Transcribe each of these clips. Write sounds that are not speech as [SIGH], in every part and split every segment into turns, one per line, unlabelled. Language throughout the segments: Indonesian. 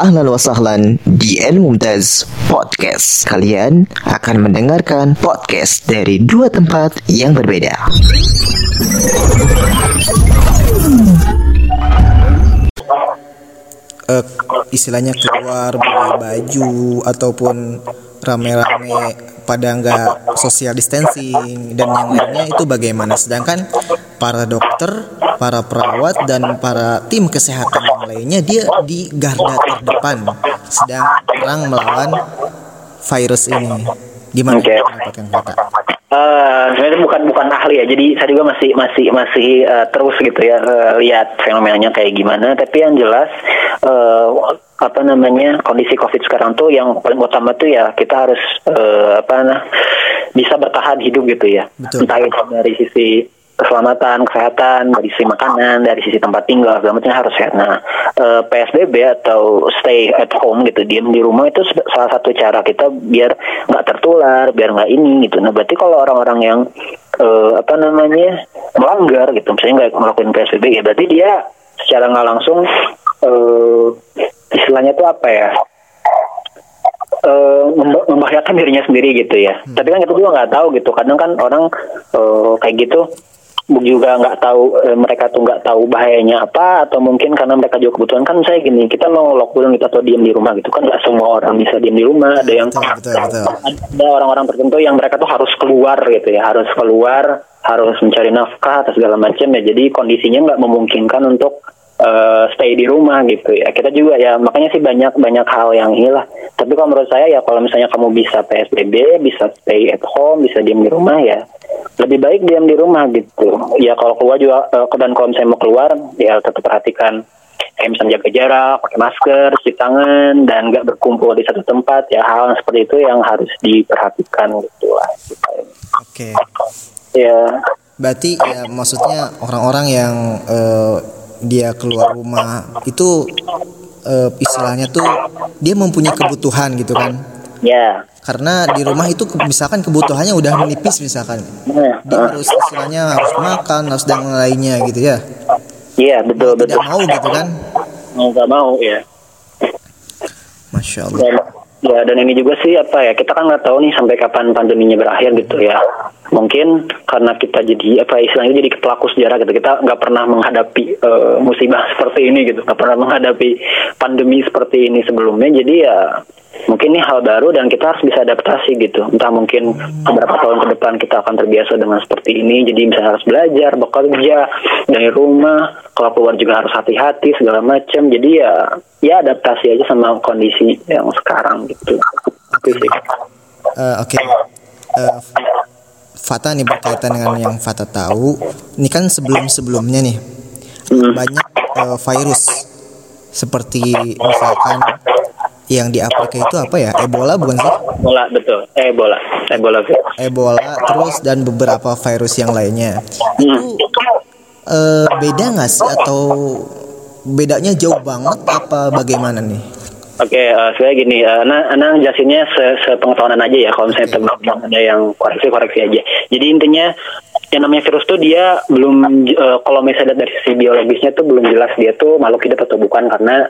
Ahlan wa sahlan di El Mumtaz Podcast. Kalian akan mendengarkan podcast dari dua tempat yang berbeda.
uh, istilahnya keluar beli baju ataupun rame-rame pada nggak social distancing dan yang lainnya itu bagaimana sedangkan para dokter, para perawat dan para tim kesehatan yang lainnya dia di garda terdepan sedang perang melawan virus ini. Gimana Kang Fata?
Eh, sebenarnya bukan bukan ahli ya, jadi saya juga masih masih masih eh, terus gitu ya eh, lihat fenomenanya kayak gimana. Tapi yang jelas eh, apa namanya kondisi COVID sekarang tuh yang paling utama tuh ya kita harus eh, apa nah, bisa bertahan hidup gitu ya.
Betul.
Entah itu dari sisi keselamatan, kesehatan, dari sisi makanan, dari sisi tempat tinggal, segala macam harus sehat. Nah, eh, PSBB atau stay at home gitu, diam di rumah itu salah satu cara kita biar nggak tertular, biar nggak ini gitu. Nah, berarti kalau orang-orang yang eh, apa namanya melanggar gitu, misalnya nggak melakukan PSBB, ya berarti dia secara nggak langsung eh, istilahnya tuh apa ya? memba- membahayakan dirinya sendiri gitu ya. Tapi kan kita juga nggak tahu gitu. Kadang kan orang eh, kayak gitu juga nggak tahu mereka tuh nggak tahu bahayanya apa atau mungkin karena mereka juga kebutuhan kan saya gini kita mau lockdown gitu atau diam di rumah gitu kan nggak semua orang bisa diam di rumah ada yang
Betul, betul, betul.
ada orang-orang tertentu yang mereka tuh harus keluar gitu ya harus keluar harus mencari nafkah atau segala macam ya jadi kondisinya nggak memungkinkan untuk eh, stay di rumah gitu ya. Kita juga ya makanya sih banyak banyak hal yang hilang tapi kalau menurut saya ya kalau misalnya kamu bisa psbb bisa stay at home bisa diam di rumah ya lebih baik diam di rumah gitu. Ya kalau keluar juga eh, dan kalau misalnya mau keluar ya tetap perhatikan kayak misalnya jaga jarak, pakai masker, cuci tangan, dan nggak berkumpul di satu tempat. Ya hal seperti itu yang harus diperhatikan gitu lah.
Oke.
Ya,
Berarti ya maksudnya orang-orang yang eh, dia keluar rumah itu eh, istilahnya tuh dia mempunyai kebutuhan gitu kan.
ya,
Karena di rumah itu misalkan kebutuhannya udah menipis misalkan.
nah,
Dia harus istilahnya harus makan, harus dan lainnya gitu ya.
iya betul
Tidak
betul.
mau gitu kan.
Mau nggak mau ya.
Masya Allah.
Ya dan ini juga sih apa ya kita kan nggak tahu nih sampai kapan pandeminya berakhir gitu ya. Mungkin karena kita jadi apa istilahnya jadi pelaku sejarah gitu. Kita nggak pernah menghadapi eh, musibah seperti ini gitu. Nggak pernah menghadapi pandemi seperti ini sebelumnya. Jadi ya mungkin ini hal baru dan kita harus bisa adaptasi gitu. Entah mungkin beberapa tahun ke depan kita akan terbiasa dengan seperti ini. Jadi misalnya harus belajar bekerja dari rumah kalau keluar juga harus hati-hati segala macam jadi ya ya adaptasi aja sama kondisi yang sekarang gitu Itu sih.
Eh, Oke. Eh, Fata nih berkaitan dengan yang Fata tahu. Ini kan sebelum-sebelumnya nih
Hmm.
banyak eh, virus seperti misalkan yang di Afrika itu apa ya Ebola bukan sih
bola betul eh bola eh bola virus.
Ebola terus dan beberapa virus yang lainnya
Hmm.
Eh, beda nggak sih atau bedanya jauh banget apa bagaimana nih
Oke, eh, sebenarnya gini, uh, Ana, Ana jelasinnya se sepengetahuan aja ya, kalau misalnya teman-teman ada yang koreksi-koreksi aja. Jadi intinya yang namanya virus tuh dia belum, eh, kalau misalnya dari sisi biologisnya tuh belum jelas dia tuh makhluk hidup atau bukan karena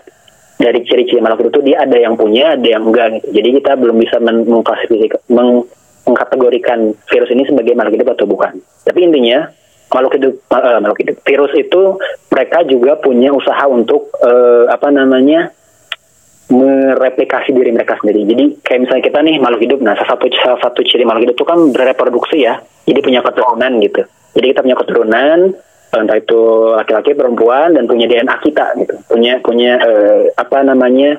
dari ciri-ciri makhluk hidup tuh dia ada yang punya, ada yang enggak gitu. Jadi kita belum bisa men- mengklasifikasi, meng- mengkategorikan virus ini sebagai makhluk hidup atau bukan. Tapi intinya makhluk hidup, eh, makhluk hidup, virus itu mereka juga punya usaha untuk eh, apa namanya mereplikasi diri mereka sendiri. Jadi kayak misalnya kita nih makhluk hidup, nah salah satu salah satu ciri makhluk hidup itu kan bereproduksi ya. Jadi punya keturunan gitu. Jadi kita punya keturunan entah itu laki-laki perempuan dan punya DNA kita gitu. Punya punya eh, apa namanya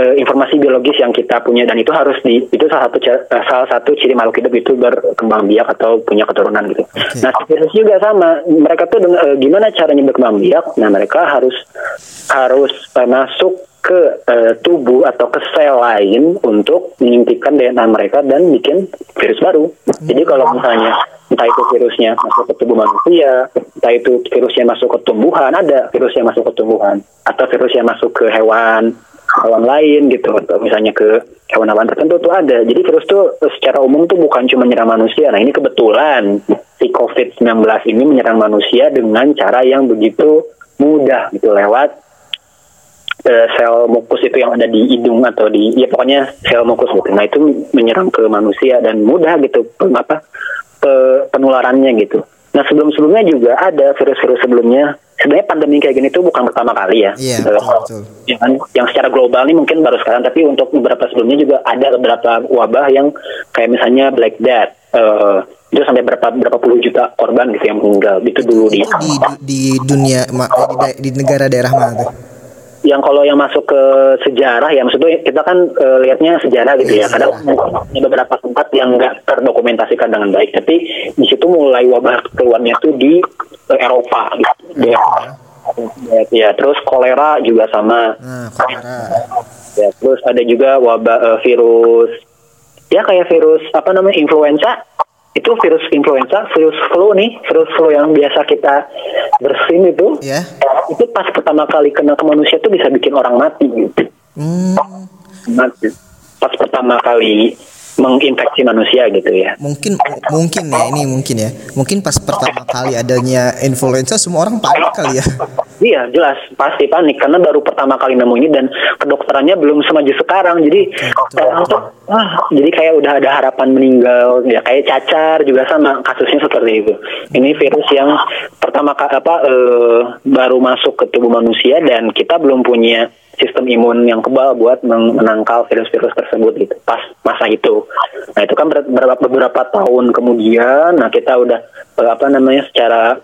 eh, informasi biologis yang kita punya dan itu harus di itu salah satu eh, salah satu ciri makhluk hidup itu berkembang biak atau punya keturunan gitu.
Oke.
Nah virus juga sama mereka tuh eh, gimana caranya berkembang biak? Nah mereka harus harus eh, masuk ke eh, tubuh atau ke sel lain untuk menyuntikkan DNA mereka dan bikin virus baru. Jadi kalau misalnya entah itu virusnya masuk ke tubuh manusia, entah itu virusnya masuk ke tumbuhan, ada virusnya masuk ke tumbuhan, atau virusnya masuk ke hewan, hewan lain gitu, atau misalnya ke hewan-hewan tertentu tuh ada. Jadi virus tuh eh, secara umum tuh bukan cuma menyerang manusia. Nah ini kebetulan si COVID-19 ini menyerang manusia dengan cara yang begitu mudah gitu lewat eh, sel mukus itu yang ada di hidung atau di ya pokoknya sel mukus gitu. Nah itu menyerang ke manusia dan mudah gitu apa pe- penularannya gitu. Nah sebelum-sebelumnya juga ada virus-virus sebelumnya. Sebenarnya pandemi kayak gini tuh bukan pertama kali ya.
Iya,
Eh,
betul, betul.
ya kan? yang secara global nih mungkin baru sekarang tapi untuk beberapa sebelumnya juga ada beberapa wabah yang kayak misalnya Black Death eh, itu sampai berapa berapa puluh juta korban gitu yang meninggal itu dulu di
Itu di di dunia ma- eh, di, di negara daerah mana tuh?
Yang kalau yang masuk ke sejarah ya maksudnya kita kan eh, lihatnya sejarah gitu ya. Kadang ada beberapa tempat yang nggak terdokumentasikan dengan baik. Tapi di situ mulai wabah keluarnya tuh di eh, Eropa gitu. Ya, ya terus kolera juga sama.
Nah, kolera.
Ya, terus ada juga wabah eh, virus. Ya kayak virus apa namanya influenza itu virus influenza, virus flu nih, virus flu yang biasa kita bersin itu,
Ya.
itu pas pertama kali kena ke manusia tuh bisa bikin orang mati gitu.
Hmm,
Mati. Pas pertama kali menginfeksi manusia gitu ya.
mungkin mungkin ya ini mungkin ya. Mungkin pas pertama kali adanya influenza semua orang panik kali ya.
Iya jelas pasti panik karena baru pertama kali nemu ini dan kedokterannya belum semaju sekarang jadi orang tuh ah jadi kayak udah ada harapan meninggal ya kayak cacar juga sama kasusnya seperti itu ini virus yang pertama apa eh, baru masuk ke tubuh manusia dan kita belum punya sistem imun yang kebal buat men- menangkal virus-virus tersebut gitu pas masa itu. Nah itu kan ber- beberapa beberapa tahun kemudian nah kita udah eh, apa namanya secara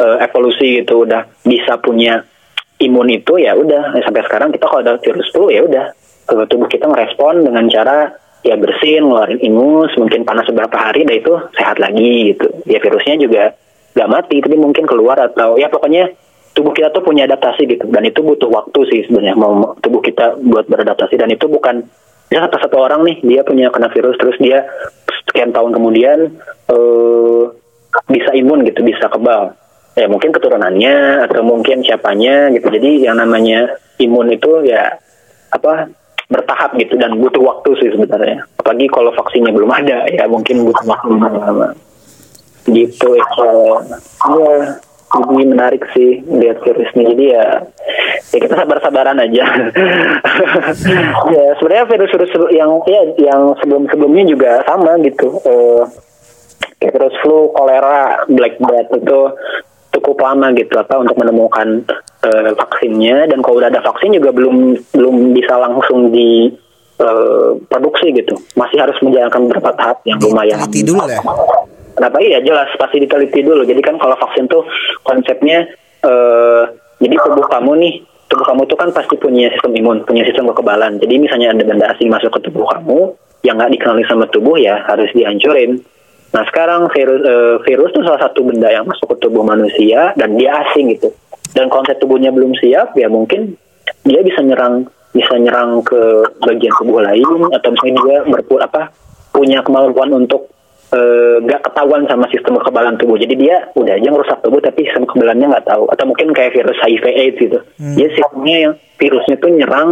eh, evolusi gitu udah bisa punya imun itu ya udah. Ya, sampai sekarang kita kalau ada virus flu ya udah. Eh, tubuh kita ngerespon dengan cara ya bersin ngeluarin imus mungkin panas beberapa hari dan itu sehat lagi gitu. Ya virusnya juga nggak mati tapi mungkin keluar atau ya pokoknya tubuh kita tuh punya adaptasi gitu. Dan itu butuh waktu sih sebenarnya. Mau tubuh kita buat beradaptasi. Dan itu bukan ya satu satu orang nih dia punya kena virus terus dia sekian tahun kemudian eh bisa imun gitu bisa kebal. Ya mungkin keturunannya atau mungkin siapanya gitu. Jadi yang namanya imun itu ya apa bertahap gitu. Dan butuh waktu sih sebenarnya. Apalagi kalau vaksinnya belum ada ya mungkin butuh waktu. Yang lama gitu ya. Ya jadi menarik sih lihat virus ini jadi ya ya kita sabar-sabaran aja. [LAUGHS] Ya sebenarnya virus-virus yang ya yang sebelum-sebelumnya juga sama gitu. Eh, kayak virus flu, kolera, black death itu cukup lama gitu apa untuk menemukan eh, vaksinnya. Dan kalau udah ada vaksin juga belum belum bisa langsung di eh, produksi gitu. Masih harus menjalankan beberapa tahap yang lumayan
Diteliti dulu ya.
Kenapa iya jelas pasti diteliti dulu. Jadi kan kalau vaksin tuh konsepnya eh jadi tubuh kamu nih, tubuh kamu tuh kan pasti punya sistem imun, punya sistem kekebalan. Jadi misalnya ada benda asing masuk ke tubuh kamu yang nggak dikenali sama tubuh ya harus dihancurin. Nah sekarang virus eh, virus tuh salah satu benda yang masuk ke tubuh manusia dan dia asing gitu. Dan konsep tubuhnya belum siap ya mungkin dia bisa nyerang bisa nyerang ke bagian tubuh lain atau misalnya dia berpura apa punya kemampuan untuk eh, nggak ketahuan sama sistem kekebalan tubuh. Jadi dia udah aja ngerusak tubuh tapi sistem kekebalannya nggak tahu. Atau mungkin kayak virus HIV AIDS gitu. Dia sistemnya yang virusnya tuh nyerang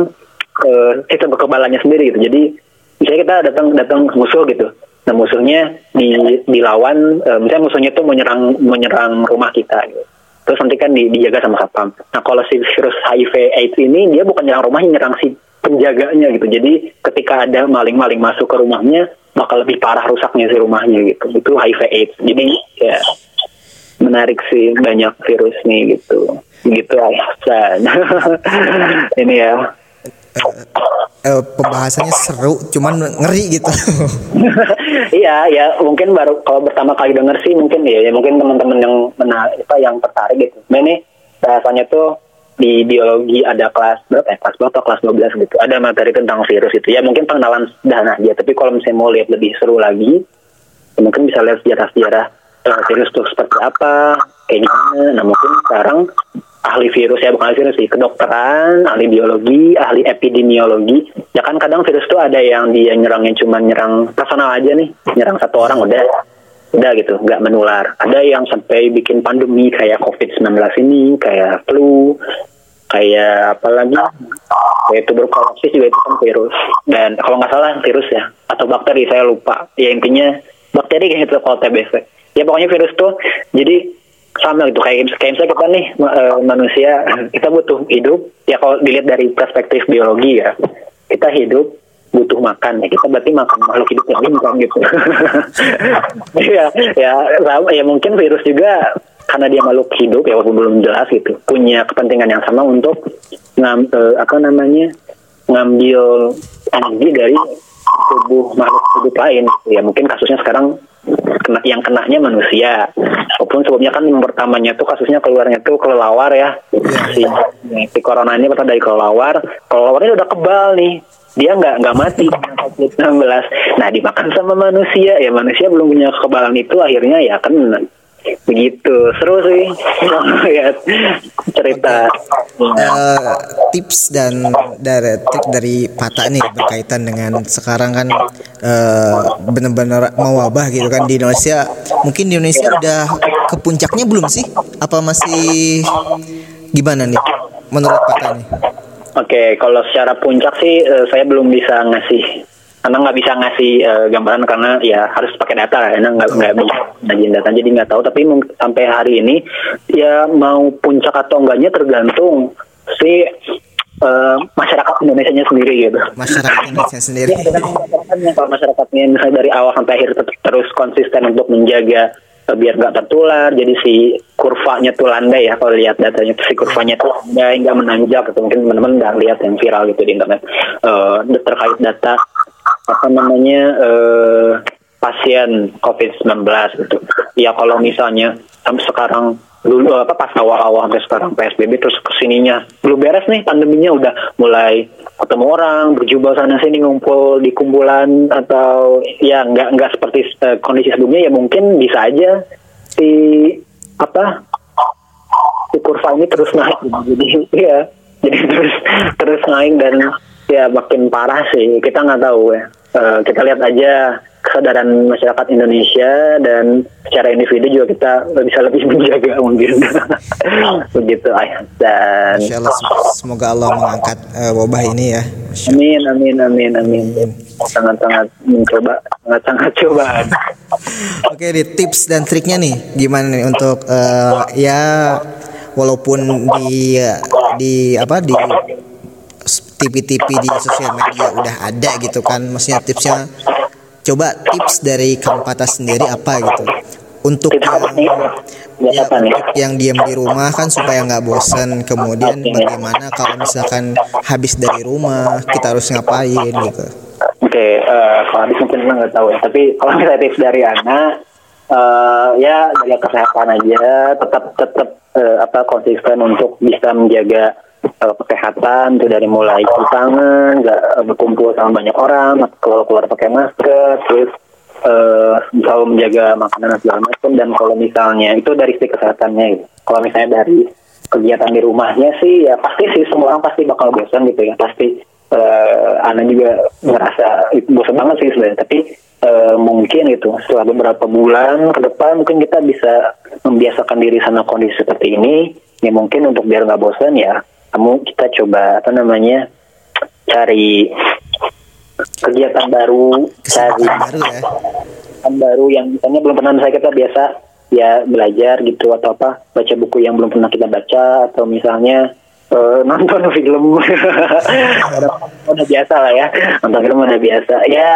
eh, sistem kekebalannya sendiri gitu. Jadi misalnya kita datang datang ke musuh gitu. Nah musuhnya di, dilawan, eh, misalnya musuhnya tuh menyerang menyerang rumah kita gitu. Terus nanti kan di- dijaga sama satpam. Nah kalau si virus HIV AIDS ini dia bukan nyerang rumahnya, nyerang si penjaganya gitu. Jadi ketika ada maling-maling masuk ke rumahnya, bakal lebih parah rusaknya si rumahnya gitu. Itu HIV AIDS. Jadi ya menarik sih banyak virus nih gitu. Gitu Ahsan. [LAUGHS] ini ya.
Eh, pembahasannya seru, cuman ngeri gitu. [LAUGHS]
iya, ya mungkin baru kalau pertama kali denger sih mungkin ya, ya mungkin teman-teman yang mena apa yang tertarik gitu. Nah ini bahasanya tuh di biologi ada kelas berapa ya? Kelas berapa kelas 12 gitu. Ada materi tentang virus itu. Ya mungkin pengenalan sederhana aja, tapi kalau misalnya mau lihat lebih seru lagi, ya mungkin bisa lihat sejarah-sejarah eh, virus itu seperti apa, kayak gimana. Nah mungkin sekarang ahli virus ya bukan ahli virus sih, kedokteran, ahli biologi, ahli epidemiologi. Ya kan kadang virus tuh ada yang dia nyerangnya cuma nyerang personal aja nih, nyerang satu orang udah udah gitu, nggak menular. Ada yang sampai bikin pandemi kayak COVID-19 ini, kayak flu, kayak apa lagi, kayak tuberkulosis juga itu kan virus. Dan kalau nggak salah virus ya, atau bakteri saya lupa. Ya intinya bakteri kayak itu kalau TBC. Ya pokoknya virus tuh, jadi sama gitu kayak kayak misalnya kita nih eh, manusia kita butuh hidup ya kalau dilihat dari perspektif biologi ya kita hidup butuh makan ya. Kita berarti makan makhluk hidup yang lain kan gitu. [LAUGHS] Ya ya sama ya mungkin virus juga karena dia makhluk hidup ya walaupun belum jelas gitu punya kepentingan yang sama untuk ngam, eh, apa namanya ngambil energi dari tubuh makhluk hidup lain ya mungkin kasusnya sekarang kena yang kenanya manusia. Walaupun sebelumnya kan yang pertamanya tuh kasusnya keluarnya tuh kelelawar ya. Si, si corona ini pertama dari kelelawar. Kelelawar ini udah kebal nih dia nggak nggak mati dengan COVID-19 nah dimakan sama manusia ya manusia belum punya kekebalan itu akhirnya ya kan begitu seru sih lihat [LAUGHS] cerita
Eh, tips dan dari trik dari Pata nih berkaitan dengan sekarang kan eh, benar-benar mewabah gitu kan di Indonesia. Mungkin di Indonesia udah ke puncaknya belum sih? Apa masih gimana nih menurut Pata nih?
Oke, kalau secara puncak sih eh, saya belum bisa ngasih karena nggak bisa ngasih eh, gambaran karena ya harus pakai data lah, karena nggak nggak bisa ngajin data jadi nggak tahu. Tapi sampai hari ini ya mau puncak atau enggaknya tergantung si eh, masyarakat Indonesia sendiri gitu.
Masyarakat [LAUGHS] Indonesia sendiri.
Ya, masyarakatnya. kalau masyarakatnya misalnya dari awal sampai akhir terus konsisten untuk menjaga biar nggak tertular jadi si kurvanya tuh landai ya kalau lihat datanya si kurvanya tuh landai nggak menanjak gitu. Mungkin teman-teman nggak lihat yang viral gitu di internet. Eh, terkait data apa namanya eh, pasien COVID-19 gitu. Ya kalau misalnya sampai sekarang dulu apa pas awal-awal sampai sekarang PSBB terus ke sininya belum beres nih pandeminya udah mulai ketemu orang berjubel sana sini ngumpul di kumpulan atau ya nggak nggak seperti eh, kondisi sebelumnya ya mungkin bisa aja si apa si kurva ini terus naik. Jadi ya jadi terus terus naik dan ya makin parah sih. Kita nggak tahu ya. Eh, kita lihat aja kesadaran masyarakat Indonesia dan secara individu juga kita bisa lebih [LAUGHS] menjaga mungkin. [LAUGHS] Begitu ayah. Dan
Insya Allah semoga Allah mengangkat eh, wabah ini ya.
Amin amin amin amin. Sangat sangat mencoba sangat sangat cobaan [LAUGHS]
Oke, di tips dan triknya nih, gimana nih untuk eh, ya walaupun di di apa di TV-TV di sosial media udah ada gitu kan, maksudnya tipsnya coba tips dari Kang Pata sendiri apa gitu? Untuk yang
Buat
ya, yang diam di rumah kan supaya nggak bosan kemudian bagaimana kalau misalkan habis dari rumah kita harus ngapain gitu?
Oke, eh, kalau habis mungkin Ana nggak tahu ya. Tapi kalau misalnya tips dari Ana, eh, ya jaga kesehatan aja, tetap tetap eh, apa konsisten untuk bisa menjaga eh, kesehatan itu dari mulai cuci tangan, nggak eh, berkumpul sama banyak orang, keluar keluar pakai masker, terus selalu menjaga makanan segala macam. Dan kalau misalnya itu dari sisi kesehatannya, gitu. kalau misalnya dari kegiatan di rumahnya sih ya pasti sih semua orang pasti bakal bosan gitu ya pasti eh Ana juga ngerasa bosan banget sih sebenarnya tapi eh, mungkin itu setelah beberapa bulan ke depan mungkin kita bisa membiasakan diri sama kondisi seperti ini ya mungkin untuk biar nggak bosan ya kamu kita coba apa namanya cari kegiatan baru cari
baru ya.
yang baru yang misalnya belum pernah misalnya kita biasa ya belajar gitu atau apa baca buku yang belum pernah kita baca atau misalnya eh, nonton [LAUGHS] film. Udah, biasa lah ya nonton film udah biasa. Ya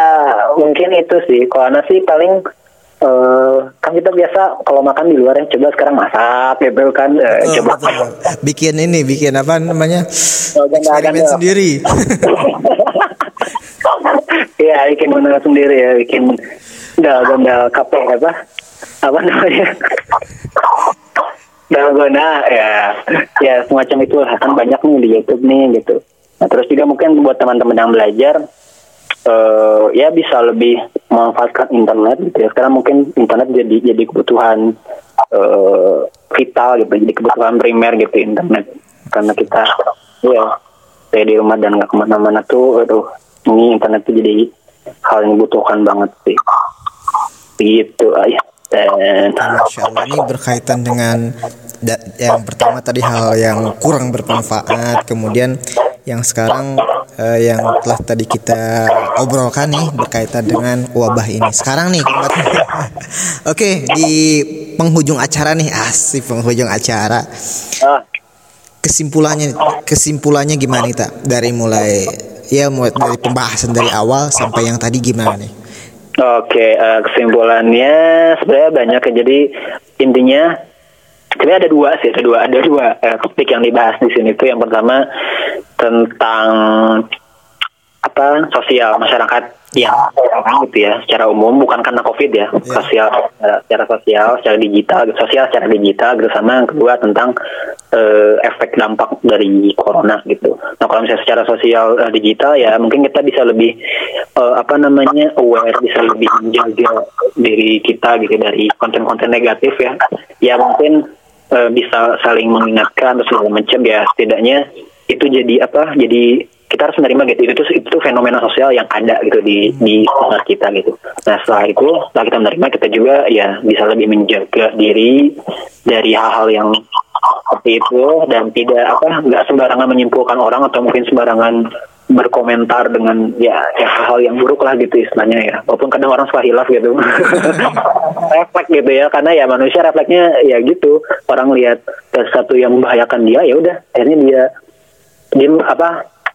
mungkin itu sih. Kalau sih paling eh kan kita biasa kalau makan di luar ya coba sekarang masak gitu kan Eh,
Oh,
coba
betul. bikin ini bikin apa namanya
Oh,
eksperimen sendiri [LAUGHS]
Iya, bikin mana sendiri ya, bikin dalgona kape apa? Apa namanya? [LAUGHS] dalgona ya, ya semacam itu kan banyak nih di YouTube nih gitu. Nah terus juga mungkin buat teman-teman yang belajar, eh ya bisa lebih memanfaatkan internet gitu ya. Sekarang mungkin internet jadi jadi kebutuhan eh vital gitu, jadi kebutuhan primer gitu internet karena kita ya stay di rumah dan nggak ke mana-mana tuh, aduh ini internet tuh jadi hal yang dibutuhkan banget sih. Begitu ayah. Dan
Masya Allah ini berkaitan dengan yang pertama tadi hal yang kurang bermanfaat kemudian yang sekarang eh, yang telah tadi kita obrolkan nih berkaitan dengan wabah ini sekarang nih [LAUGHS] oke di penghujung acara nih, asik penghujung acara. Kesimpulannya kesimpulannya gimana nih, Tak? Dari mulai ya mulai dari pembahasan dari awal sampai yang tadi gimana nih?
Oke, eh, kesimpulannya sebenarnya banyak ya. Jadi intinya sebenarnya ada dua sih, ada dua, ada dua eh, topik yang dibahas di sini tuh. Yang pertama tentang apa sosial masyarakat. Yang orang gitu ya secara umum bukan karena covid ya.
Iya.
sosial eh, secara sosial secara digital sosial secara digital gitu. Sama yang kedua tentang eh, efek dampak dari corona gitu. Nah kalau misalnya secara sosial eh, digital ya mungkin kita bisa lebih eh, apa namanya aware bisa lebih menjaga diri kita gitu dari konten-konten negatif ya. Ya mungkin eh, bisa saling mengingatkan atau segala macam ya. Setidaknya itu jadi apa jadi kita harus menerima gitu. Itu itu tuh fenomena sosial yang ada gitu di di sekitar kita gitu. Nah setelah itu setelah kita menerima kita juga ya bisa lebih menjaga diri dari hal-hal yang seperti itu dan tidak apa nggak sembarangan menyimpulkan orang atau mungkin sembarangan berkomentar dengan ya ya hal-hal yang buruk lah gitu istilahnya ya. Walaupun kadang orang suka hilaf gitu. [LAUGHS] Refleks gitu ya karena ya manusia refleksnya ya gitu. Orang lihat sesuatu yang membahayakan dia ya udah akhirnya dia dia apa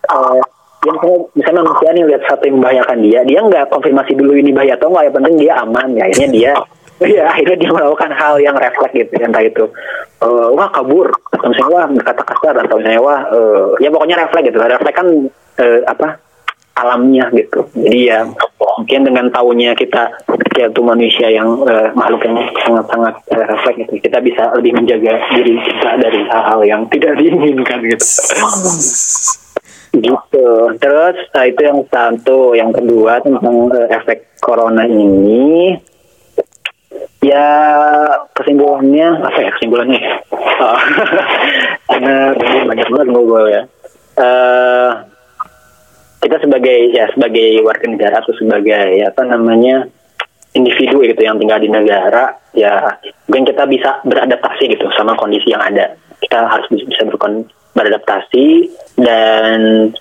eh, dia misalnya, misalnya manusia nih lihat sesuatu yang membahayakan dia dia nggak konfirmasi dulu ini bahaya atau nggak yang penting dia aman ya akhirnya dia [LAUGHS] ya akhirnya dia melakukan hal yang refleks gitu entah itu eh, wah kabur atau misalnya wah berkata kasar atau misalnya wah eh, ya pokoknya refleks gitu refleks kan eh, apa alamnya gitu. Jadi ya mungkin dengan tahunya kita yaitu manusia yang eh, makhluk yang sangat-sangat eh, refleks gitu kita bisa lebih menjaga diri kita dari hal-hal yang tidak [LAUGHS] diinginkan gitu. Gitu. Terus nah, itu yang satu. Yang kedua tentang eh, efek corona ini. Ya kesimpulannya apa ya kesimpulannya? Oh. [LAUGHS] karena banyak banget ngobrol ya kita sebagai ya sebagai warga negara atau sebagai ya, apa namanya individu gitu yang tinggal di negara ya mungkin kita bisa beradaptasi gitu sama kondisi yang ada. Kita harus bisa, berkon- beradaptasi dan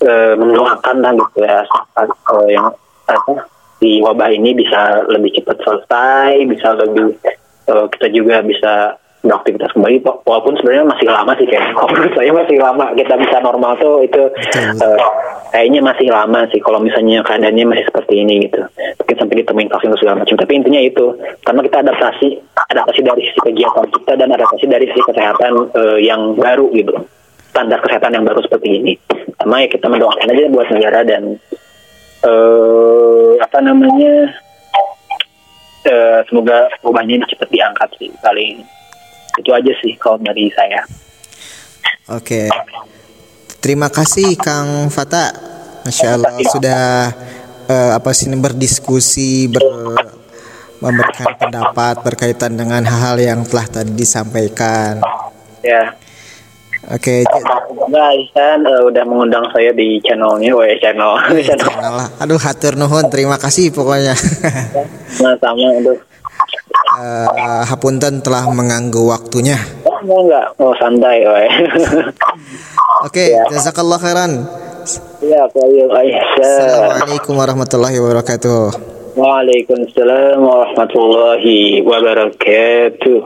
eh, mendoakan lah gitu ya eh, yang apa di wabah ini bisa lebih cepat selesai bisa lebih eh, kita juga bisa beraktivitas kembali wa- walaupun sebenarnya masih lama sih kayak kalau [LAUGHS] menurut saya masih lama. Kita bisa normal tuh itu eh, kayaknya masih lama sih kalau misalnya keadaannya masih seperti ini gitu. Mungkin sampai ditemuin vaksin atau segala macam. Tapi intinya itu karena kita adaptasi adaptasi dari sisi kegiatan kita dan adaptasi dari sisi kesehatan eh, yang baru gitu. Standar kesehatan yang baru seperti ini. Sama ya kita mendoakan aja buat negara dan eh apa namanya eh, semoga ini cepat diangkat sih paling itu aja sih kalau dari saya
Oke. Terima kasih Kang Fata. Masya Allah sudah eh, apa sih berdiskusi ber, memberikan pendapat berkaitan dengan hal-hal yang telah tadi disampaikan.
ya
Oke,
Nah, Ihsan eh, udah mengundang saya di channelnya, wah channel, channel
channel lah. Aduh, hatur nuhun. Terima kasih pokoknya.
nah, sama
Eh, Hapunten telah mengganggu waktunya.
oh, enggak enggak, oh santai.
Oke, jazakallah khairan.
ya.
Assalamualaikum warahmatullahi wabarakatuh.
Waalaikumsalam warahmatullahi wabarakatuh.